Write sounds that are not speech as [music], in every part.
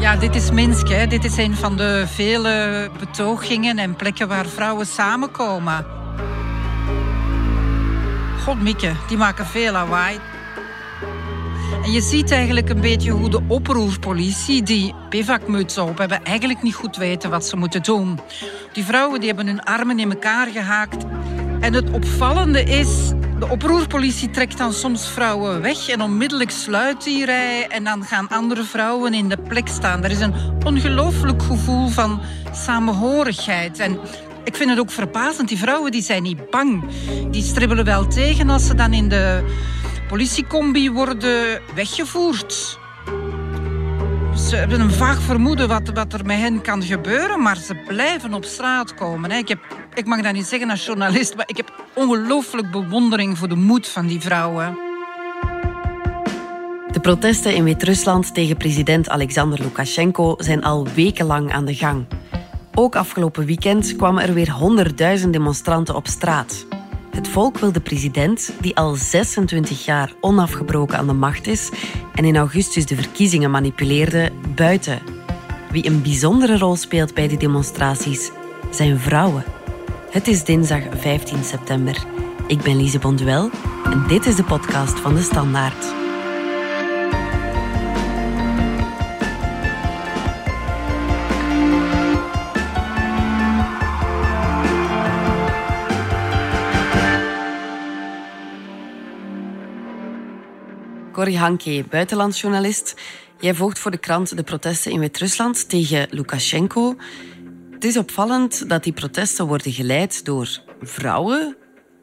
Ja, dit is Minsk. Hè. Dit is een van de vele betogingen en plekken waar vrouwen samenkomen. God, Mieke, die maken veel lawaai. En je ziet eigenlijk een beetje hoe de oproerpolitie, die bivakmutsen op hebben, eigenlijk niet goed weten wat ze moeten doen. Die vrouwen die hebben hun armen in elkaar gehaakt. En het opvallende is, de oproerpolitie trekt dan soms vrouwen weg en onmiddellijk sluit die rij en dan gaan andere vrouwen in de plek staan. Er is een ongelooflijk gevoel van samenhorigheid. En ik vind het ook verbazend, die vrouwen die zijn niet bang. Die stribbelen wel tegen als ze dan in de politiecombi worden weggevoerd. Ze hebben een vaag vermoeden wat, wat er met hen kan gebeuren, maar ze blijven op straat komen. Ik, heb, ik mag dat niet zeggen als journalist, maar ik heb ongelooflijk bewondering voor de moed van die vrouwen. De protesten in Wit-Rusland tegen president Alexander Lukashenko zijn al wekenlang aan de gang. Ook afgelopen weekend kwamen er weer honderdduizend demonstranten op straat. Het volk wil de president, die al 26 jaar onafgebroken aan de macht is en in augustus de verkiezingen manipuleerde, buiten. Wie een bijzondere rol speelt bij die demonstraties zijn vrouwen. Het is dinsdag 15 september. Ik ben Lise Bonduel en dit is de podcast van de Standaard. Corrie Hanke, buitenlandsjournalist. Jij volgt voor de krant de protesten in Wit-Rusland tegen Lukashenko. Het is opvallend dat die protesten worden geleid door vrouwen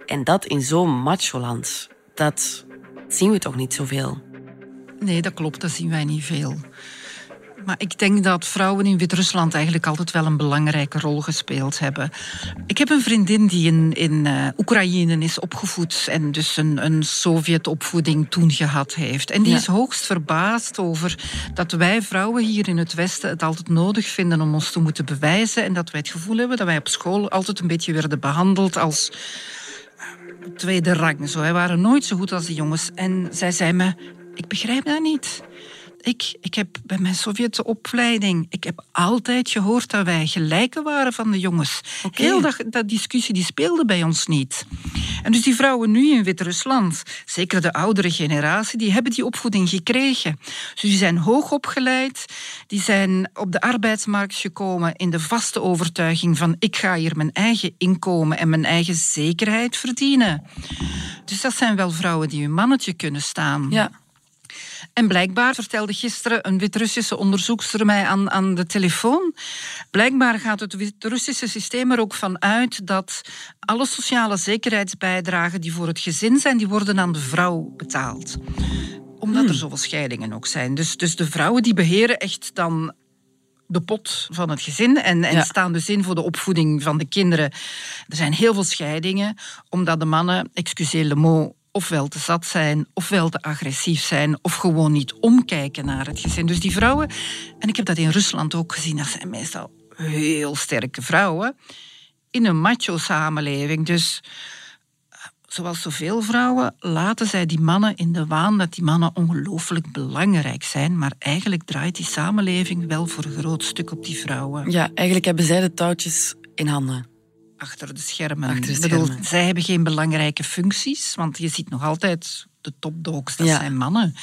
en dat in zo'n macho-land. Dat zien we toch niet zoveel? Nee, dat klopt, dat zien wij niet veel. Maar ik denk dat vrouwen in Wit-Rusland eigenlijk altijd wel een belangrijke rol gespeeld hebben. Ik heb een vriendin die in, in uh, Oekraïne is opgevoed en dus een, een Sovjet-opvoeding toen gehad heeft. En die is hoogst verbaasd over dat wij vrouwen hier in het Westen het altijd nodig vinden om ons te moeten bewijzen en dat wij het gevoel hebben dat wij op school altijd een beetje werden behandeld als eh, tweede rang. Zo. Wij waren nooit zo goed als die jongens. En zij zei me, ik begrijp dat niet. Ik, ik heb bij mijn Sovjetse opleiding, ik heb altijd gehoord dat wij gelijken waren van de jongens. Heel dat, dat discussie die speelde bij ons niet. En dus die vrouwen nu in Wit-Rusland, zeker de oudere generatie, die hebben die opvoeding gekregen. Dus die zijn hoog opgeleid, die zijn op de arbeidsmarkt gekomen in de vaste overtuiging van ik ga hier mijn eigen inkomen en mijn eigen zekerheid verdienen. Dus dat zijn wel vrouwen die hun mannetje kunnen staan. Ja. En blijkbaar vertelde gisteren een Wit-Russische onderzoekster mij aan, aan de telefoon. Blijkbaar gaat het Wit-Russische systeem er ook van uit dat alle sociale zekerheidsbijdragen die voor het gezin zijn, die worden aan de vrouw betaald omdat er hmm. zoveel scheidingen ook zijn. Dus, dus de vrouwen die beheren echt dan de pot van het gezin en, en staan dus in voor de opvoeding van de kinderen. Er zijn heel veel scheidingen, omdat de mannen, excusez le mot, ofwel te zat zijn, ofwel te agressief zijn, of gewoon niet omkijken naar het gezin. Dus die vrouwen, en ik heb dat in Rusland ook gezien, dat zijn meestal heel sterke vrouwen in een macho-samenleving. Dus zoals zoveel vrouwen laten zij die mannen in de waan dat die mannen ongelooflijk belangrijk zijn, maar eigenlijk draait die samenleving wel voor een groot stuk op die vrouwen. Ja, eigenlijk hebben zij de touwtjes in handen achter de schermen. Achter de schermen. Bedoel, zij hebben geen belangrijke functies, want je ziet nog altijd de topdogs, dat zijn mannen.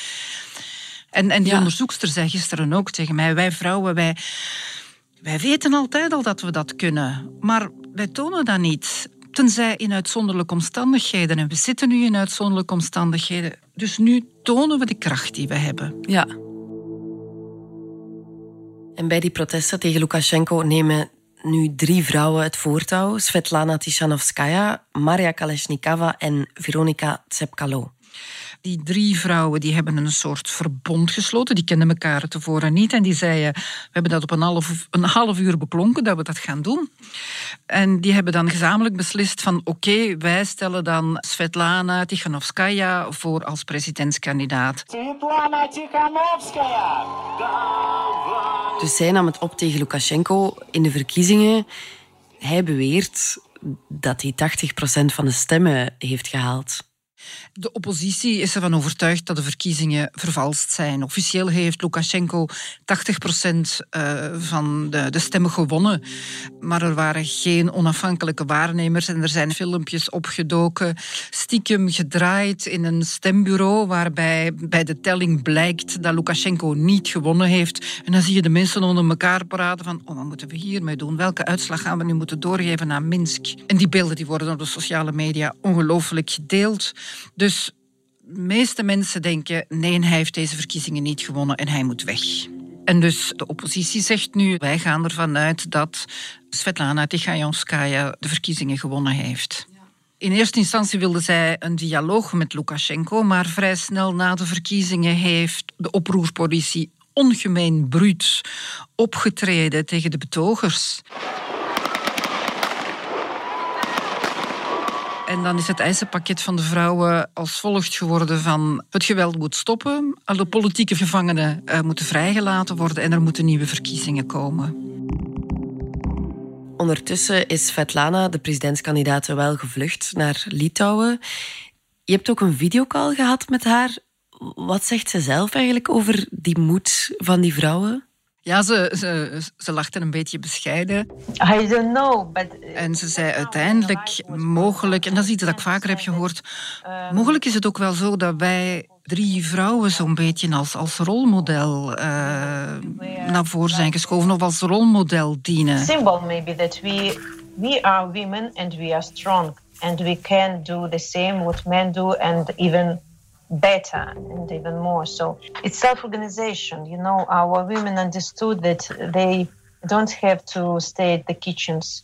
En, en die onderzoekster zei gisteren ook tegen mij, wij vrouwen, wij, wij weten altijd al dat we dat kunnen, maar wij tonen dat niet. Tenzij in uitzonderlijke omstandigheden. En we zitten nu in uitzonderlijke omstandigheden. Dus nu tonen we de kracht die we hebben. Ja. En bij die protesten tegen Lukashenko nemen nu drie vrouwen het voortouw. Svetlana Tishanovskaya, Maria Kalesnikava en Veronika Tsepkalo. Die drie vrouwen die hebben een soort verbond gesloten. Die kenden elkaar tevoren niet. En die zeiden, we hebben dat op een half, een half uur beklonken dat we dat gaan doen. En die hebben dan gezamenlijk beslist van oké, wij stellen dan Svetlana Tikhanovskaya voor als presidentskandidaat. Svetlana Tikhanovskaya! Dus zij nam het op tegen Lukashenko in de verkiezingen. Hij beweert dat hij 80% van de stemmen heeft gehaald. De oppositie is ervan overtuigd dat de verkiezingen vervalst zijn. Officieel heeft Lukashenko 80% eh, van de, stemmen gewonnen. Maar er waren geen onafhankelijke waarnemers en er zijn filmpjes opgedoken, stiekem gedraaid in een stembureau, waarbij bij de telling blijkt dat Lukashenko niet gewonnen heeft. En dan zie je de mensen onder elkaar praten van oh, wat moeten we hiermee doen? Welke uitslag gaan we nu moeten doorgeven aan Minsk? En die beelden die worden op de sociale media ongelooflijk gedeeld. Dus de meeste mensen denken, nee, hij heeft deze verkiezingen niet gewonnen en hij moet weg. En dus de oppositie zegt nu, wij gaan ervan uit dat Svetlana Tikhanovskaya de verkiezingen gewonnen heeft. In eerste instantie wilde zij een dialoog met Lukashenko, maar vrij snel na de verkiezingen heeft de oproerspolitie ongemeen bruut opgetreden tegen de betogers. En dan is het eisenpakket van de vrouwen als volgt geworden van het geweld moet stoppen, alle politieke gevangenen uh, moeten vrijgelaten worden en er moeten nieuwe verkiezingen komen. Ondertussen is Svetlana, de presidentskandidaat, wel gevlucht naar Litouwen. Je hebt ook een videocall gehad met haar. Wat zegt ze zelf eigenlijk over die moed van die vrouwen? Ja, ze, ze, ze lachte een beetje bescheiden. I don't know, but... En ze zei uiteindelijk mogelijk, en dat is iets dat ik vaker heb gehoord, mogelijk is het ook wel zo dat wij drie vrouwen zo'n beetje als, als rolmodel uh, naar voren zijn geschoven of als rolmodel dienen. Symbol maybe that we, we are women and we are strong and we can do the same what men do and even better and even more. So it's self organization. You know, our women understood that they don't have to stay at the kitchens.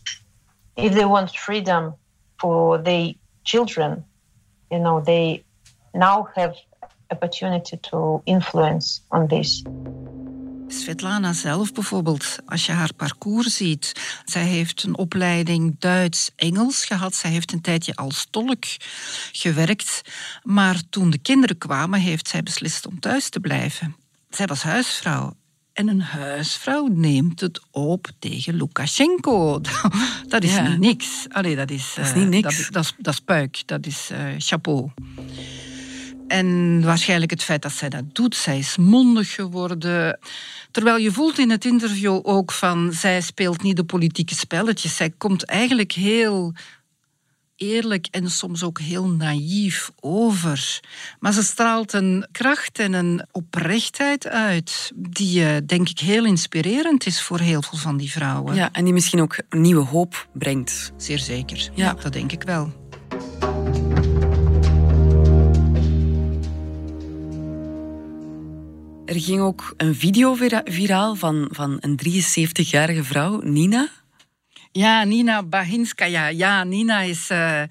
If they want freedom for their children, you know, they now have opportunity to influence on this. Svetlana zelf bijvoorbeeld, als je haar parcours ziet, zij heeft een opleiding Duits-Engels gehad. Zij heeft een tijdje als tolk gewerkt. Maar toen de kinderen kwamen, heeft zij beslist om thuis te blijven. Zij was huisvrouw. En een huisvrouw neemt het op tegen Lukashenko. [laughs] Dat is niet niks. Allee, dat is, dat is niet niks. Dat, dat, dat is puik, dat is uh, chapeau. En waarschijnlijk het feit dat zij dat doet. Zij is mondig geworden. Terwijl je voelt in het interview ook van... zij speelt niet de politieke spelletjes. Zij komt eigenlijk heel eerlijk en soms ook heel naïef over. Maar ze straalt een kracht en een oprechtheid uit... die, uh, denk ik, heel inspirerend is voor heel veel van die vrouwen. Ja, en die misschien ook nieuwe hoop brengt. Zeer zeker. ja dat denk ik wel. Er ging ook een video viraal van, van een 73-jarige vrouw, Nina. Ja, Nina Bahinskaya. Ja, Nina is, uh,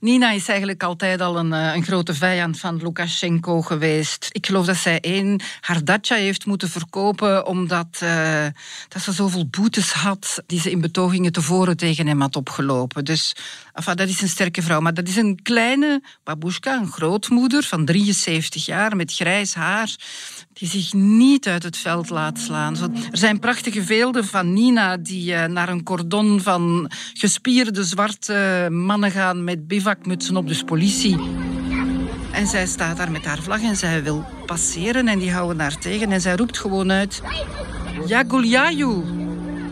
Nina is eigenlijk altijd al een, uh, een grote vijand van Lukashenko geweest. Ik geloof dat zij één haar datja heeft moeten verkopen omdat uh, dat ze zoveel boetes had die ze in betogingen tevoren tegen hem had opgelopen. Dus enfin, dat is een sterke vrouw. Maar dat is een kleine babushka, een grootmoeder van 73 jaar met grijs haar die zich niet uit het veld laat slaan. Er zijn prachtige beelden van Nina die naar een cordon van gespierde zwarte mannen gaan met bivakmutsen op, dus politie. En zij staat daar met haar vlag en zij wil passeren en die houden haar tegen en zij roept gewoon uit... Yaguliayu.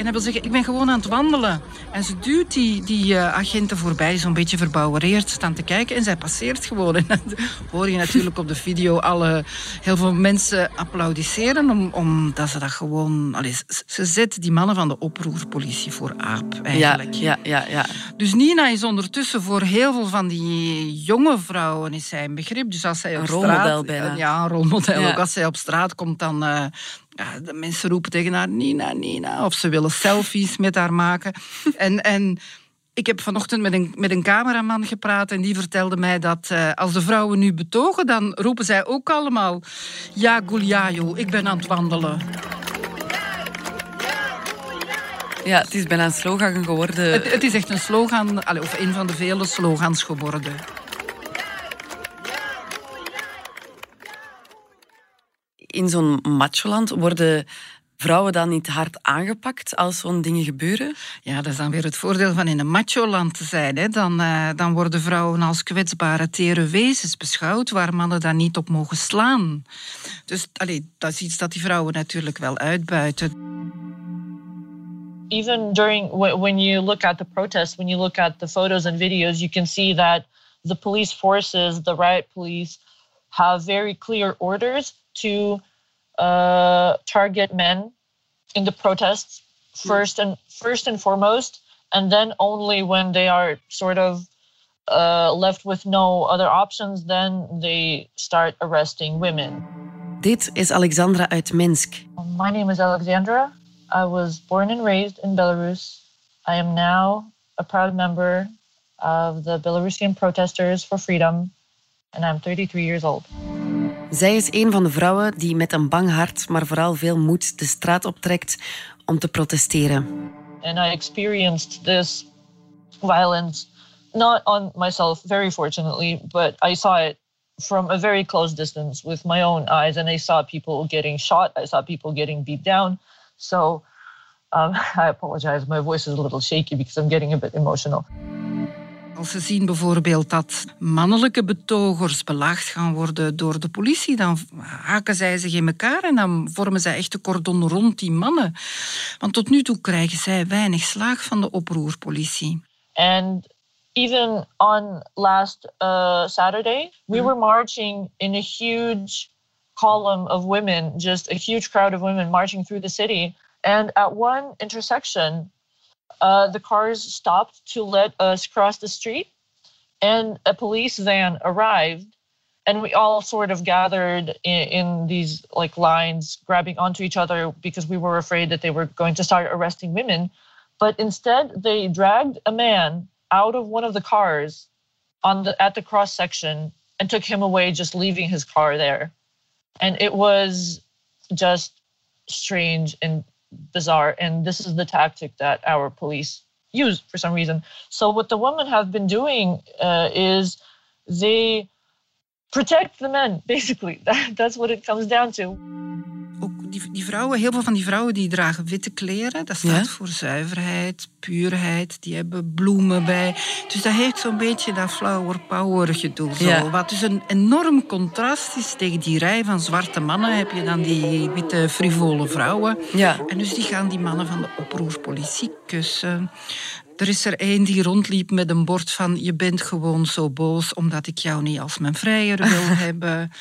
En hij wil zeggen, ik ben gewoon aan het wandelen. En ze duwt die, die uh, agenten voorbij, zo'n beetje verbouwereerd, staan te kijken. En zij passeert gewoon. En dan [laughs] hoor je natuurlijk op de video alle, heel veel mensen applaudisseren. Om, omdat ze dat gewoon... Allez, ze zet die mannen van de oproerpolitie voor aap, eigenlijk. Ja, ja, ja, ja. Dus Nina is ondertussen voor heel veel van die jonge vrouwen is zij een begrip. Dus als zij op een rolmodel straat, bijna. Ja, een rolmodel. Ja. Ook als zij op straat komt, dan... Uh, ja, de mensen roepen tegen haar Nina, Nina. Of ze willen selfies met haar maken. [laughs] En, en ik heb vanochtend met een, met een cameraman gepraat en die vertelde mij dat uh, als de vrouwen nu betogen, dan roepen zij ook allemaal Ja, Gulyayo, ik ben aan het wandelen. Ja, het is bijna een slogan geworden. Het, het is echt een slogan, of een van de vele slogans geworden. In zo'n macholand worden vrouwen dan niet hard aangepakt als zo'n dingen gebeuren? Ja, dat is dan weer het voordeel van in een macho-land te zijn. Hè. Dan, uh, dan worden vrouwen als kwetsbare, tere wezens beschouwd, waar mannen dan niet op mogen slaan. Dus allee, dat is iets dat die vrouwen natuurlijk wel uitbuiten. Even during when you look at the protests, when you look at the photos and videos, you can see that the police forces, the riot police, have very clear orders to uh, target men in the protests first and first and foremost, and then only when they are sort of uh, left with no other options, then they start arresting women. Dit is Alexandra uit Minsk. My name is Alexandra. I was born and raised in Belarus. I am now a proud member of the Belarusian protesters for freedom, and I'm 33 years old. Zij is een van de vrouwen die met een bang hart, maar vooral veel moed de straat optrekt om te protesteren. And I experienced this violence not on myself, very fortunately, but I saw it from a very close distance with my own eyes, and I saw people getting shot. I saw people getting beat down. So um, [laughs] I apologize. My voice is a little shaky because I'm getting a bit emotional. Als ze zien bijvoorbeeld dat mannelijke betogers belaagd gaan worden door de politie, dan haken zij zich in elkaar en dan vormen zij echt een cordon rond die mannen. Want tot nu toe krijgen zij weinig slaag van de oproerpolitie. And even on last uh, Saturday, we mm. were marching in a huge column of women, just a huge crowd of women marching through the city. And at one intersection, uh, the cars stopped to let us cross the street, and a police van arrived, and we all sort of gathered in, in these like lines, grabbing onto each other because we were afraid that they were going to start arresting women. But instead, they dragged a man out of one of the cars on the at the cross section and took him away, just leaving his car there. And it was just strange and bizarre. And this is the tactic that our police use for some reason. So what the women have been doing uh, is they protect the men, [laughs] basically. That, [laughs] that's what it comes down to. Die, die vrouwen, heel veel van die vrouwen die dragen witte kleren. Dat staat voor zuiverheid, puurheid. Die hebben bloemen bij. Dus dat heeft zo'n beetje dat flower power gedoe. Zo. Wat dus een enorm contrast is tegen die rij van zwarte mannen. Heb je dan die witte frivole vrouwen. Ja. En dus die gaan die mannen van de oproerpolitie kussen. Er is er één die rondliep met een bord van... je bent gewoon zo boos omdat ik jou niet als mijn vrijer wil [laughs] hebben.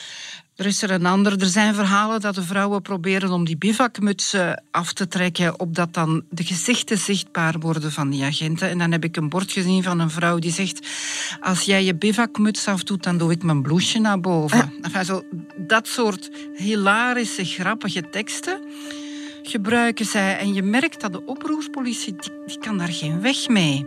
Er is er een ander. Er zijn verhalen dat de vrouwen proberen om die bivakmutsen af te trekken, opdat dan de gezichten zichtbaar worden van die agenten. En dan heb ik een bord gezien van een vrouw die zegt: Als jij je bivakmuts afdoet, dan doe ik mijn bloesje naar boven. Enfin, zo, dat soort hilarische, grappige teksten gebruiken zij. En je merkt dat de oproerspolitie, die, die kan daar geen weg mee.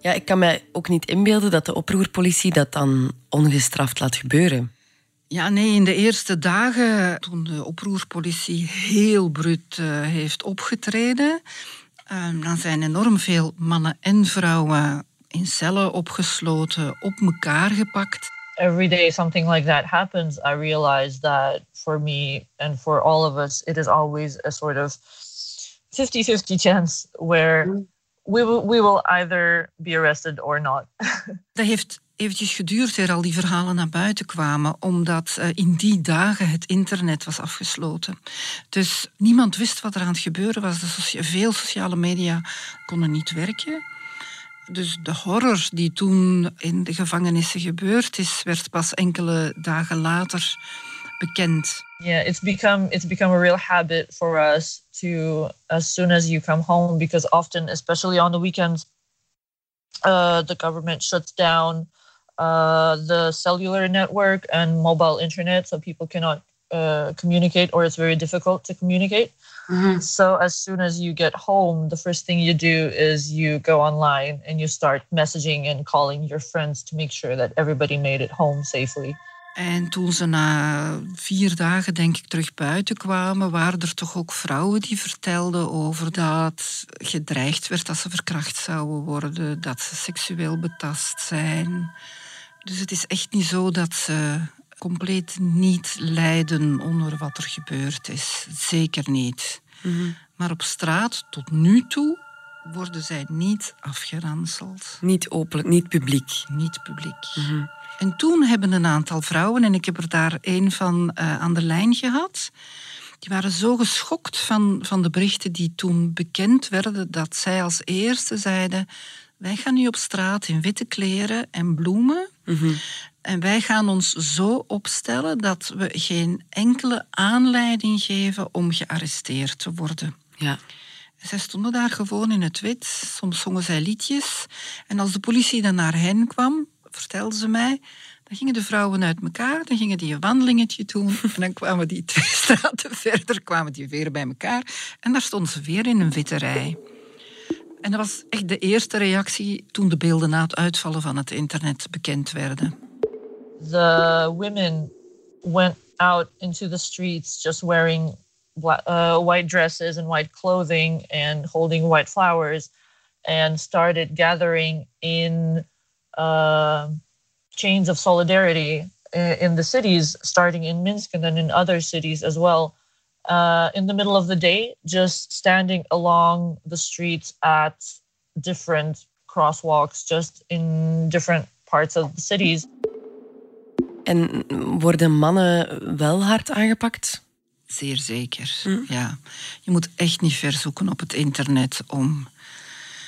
Ja, ik kan mij ook niet inbeelden dat de oproerpolitie dat dan ongestraft laat gebeuren. Ja, nee, in de eerste dagen, toen de oproerpolitie heel bruut uh, heeft opgetreden, uh, dan zijn enorm veel mannen en vrouwen in cellen opgesloten, op elkaar gepakt. Every day something like that happens, I realize that for me and for all of us, it is always a sort of 50-50 chance where we will, we will either be arrested or not. [laughs] Dat heeft eventjes geduurd eer al die verhalen naar buiten kwamen, omdat uh, in die dagen het internet was afgesloten. Dus niemand wist wat er aan het gebeuren was. Veel sociale media konden niet werken. Dus de horror die toen in de gevangenissen gebeurd is, werd pas enkele dagen later bekend. Yeah, it's become it's become a real habit for us to as soon as you come home because often, especially on the weekends, uh, the government shuts down uh, the cellular network and mobile internet, so people cannot uh, communicate, or it's very difficult to communicate. Mm-hmm. So as soon as you get home, the first thing you do is you go online and you start messaging and calling your friends to make sure that everybody made it home safely. En toen ze na vier dagen, denk ik, terug buiten kwamen, waren er toch ook vrouwen die vertelden over dat gedreigd werd dat ze verkracht zouden worden, dat ze seksueel betast zijn. Dus het is echt niet zo dat ze compleet niet lijden onder wat er gebeurd is. Zeker niet. Maar op straat, tot nu toe, worden zij niet afgeranseld. Niet openlijk, niet publiek. Niet publiek. En toen hebben een aantal vrouwen, en ik heb er daar een van uh, aan de lijn gehad, die waren zo geschokt van, van de berichten die toen bekend werden, dat zij als eerste zeiden: Wij gaan nu op straat in witte kleren en bloemen. En wij gaan ons zo opstellen dat we geen enkele aanleiding geven om gearresteerd te worden. Ja. Zij stonden daar gewoon in het wit. Soms zongen zij liedjes. En als de politie dan naar hen kwam, vertelden ze mij, dan gingen de vrouwen uit elkaar, dan gingen die een wandelingetje doen en dan kwamen die twee [laughs] straten verder, kwamen die weer bij elkaar en daar stonden ze weer in een witte rij. En dat was echt de eerste reactie toen de beelden na het uitvallen van het internet bekend werden. The women went out into the streets just wearing uh, white dresses and white clothing and holding white flowers and started gathering in uh, chains of solidarity in the cities, starting in Minsk and then in other cities as well. Uh, in the middle of the day, just standing along the streets at different crosswalks, just in different parts of the cities. En worden mannen wel hard aangepakt? Zeer zeker, ja. Je moet echt niet ver zoeken op het internet om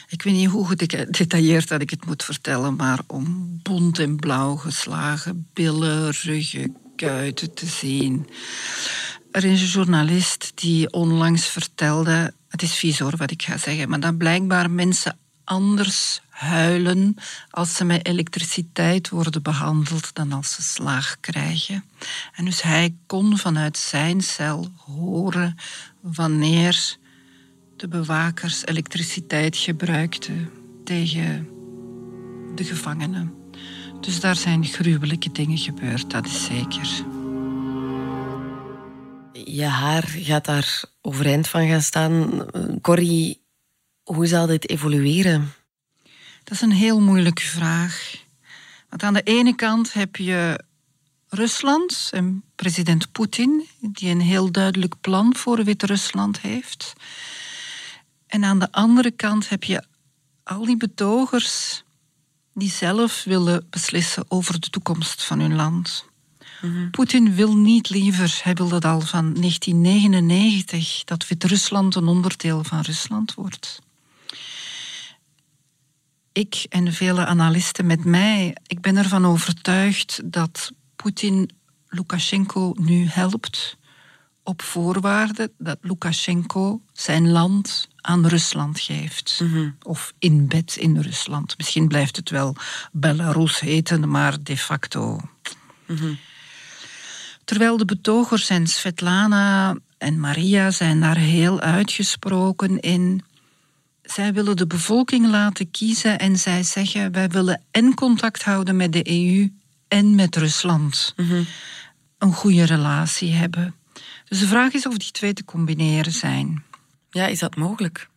ik weet niet hoe gedetailleerd dat ik het moet vertellen, maar om bont en blauw geslagen billen, ruggen, kuiten te zien. Er is een journalist die onlangs vertelde, het is vies hoor wat ik ga zeggen, maar dat blijkbaar mensen anders huilen als ze met elektriciteit worden behandeld dan als ze slaag krijgen. En dus hij kon vanuit zijn cel horen wanneer de bewakers elektriciteit gebruikten tegen de gevangenen. Dus daar zijn gruwelijke dingen gebeurd, dat is zeker. Je haar gaat daar overeind van gaan staan. Corrie, hoe zal dit evolueren? Dat is een heel moeilijke vraag. Want aan de ene kant heb je Rusland en president Poetin, die een heel duidelijk plan voor Wit-Rusland heeft. En aan de andere kant heb je al die betogers die zelf willen beslissen over de toekomst van hun land. Mhm. Poetin wil niet liever, hij wil dat al van 1999, dat Wit-Rusland een onderdeel van Rusland wordt. Ik en vele analisten met mij, ik ben ervan overtuigd dat Poetin Lukashenko nu helpt op voorwaarde dat Lukashenko zijn land aan Rusland geeft. Of in bed in Rusland. Misschien blijft het wel Belarus heten, maar de facto. Terwijl de betogers en Svetlana en Maria zijn daar heel uitgesproken in. Zij willen de bevolking laten kiezen en zij zeggen: wij willen en contact houden met de EU en met Rusland. Een goede relatie hebben. Dus de vraag is of die twee te combineren zijn. Ja, is dat mogelijk?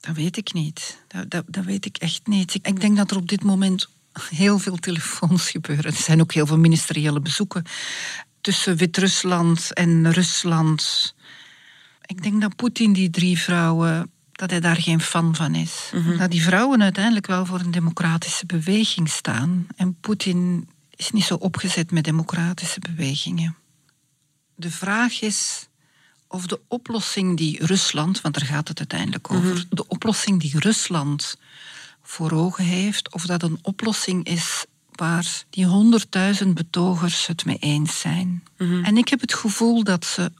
Dat weet ik niet. Dat, dat, dat weet ik echt niet. Ik, ik denk dat er op dit moment heel veel telefoons gebeuren. Er zijn ook heel veel ministeriële bezoeken tussen Wit-Rusland en Rusland. Ik denk dat Poetin die drie vrouwen, dat hij daar geen fan van is. Dat die vrouwen uiteindelijk wel voor een democratische beweging staan. En Poetin is niet zo opgezet met democratische bewegingen. De vraag is of de oplossing die Rusland, want daar gaat het uiteindelijk over, de oplossing die Rusland voor ogen heeft, of dat een oplossing is waar die honderdduizend betogers het mee eens zijn. En ik heb het gevoel dat ze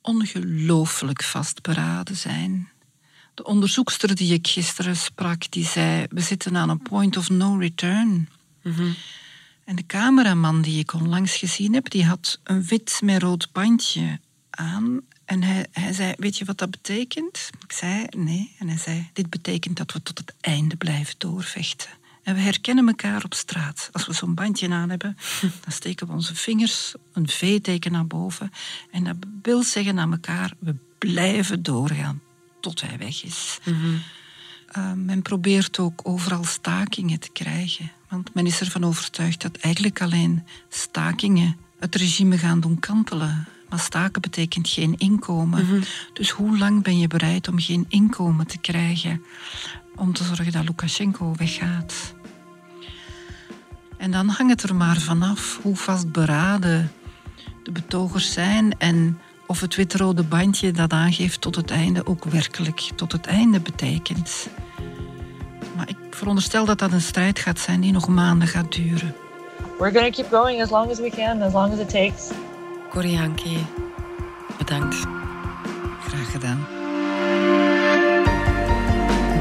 ongelooflijk vastberaden zijn. De onderzoekster die ik gisteren sprak, die zei: We zitten aan een point of no return. En de cameraman die ik onlangs gezien heb, die had een wit met rood bandje aan. En hij, hij zei, weet je wat dat betekent? Ik zei, nee. En hij zei, dit betekent dat we tot het einde blijven doorvechten. En we herkennen elkaar op straat. Als we zo'n bandje aan hebben, [laughs] dan steken we onze vingers een V-teken naar boven. En dat wil zeggen aan elkaar, we blijven doorgaan tot hij weg is. Uh, men probeert ook overal stakingen te krijgen. Want men is ervan overtuigd dat eigenlijk alleen stakingen het regime gaan doen kantelen. Maar staken betekent geen inkomen. Dus hoe lang ben je bereid om geen inkomen te krijgen? Om te zorgen dat Lukashenko weggaat. En dan hangt het er maar vanaf hoe vastberaden de betogers zijn en of het wit-rode bandje dat aangeeft tot het einde ook werkelijk tot het einde betekent. Maar ik veronderstel dat dat een strijd gaat zijn die nog maanden gaat duren. We're going to keep going as long as we can, as long as it takes. Korianke, bedankt. Graag gedaan.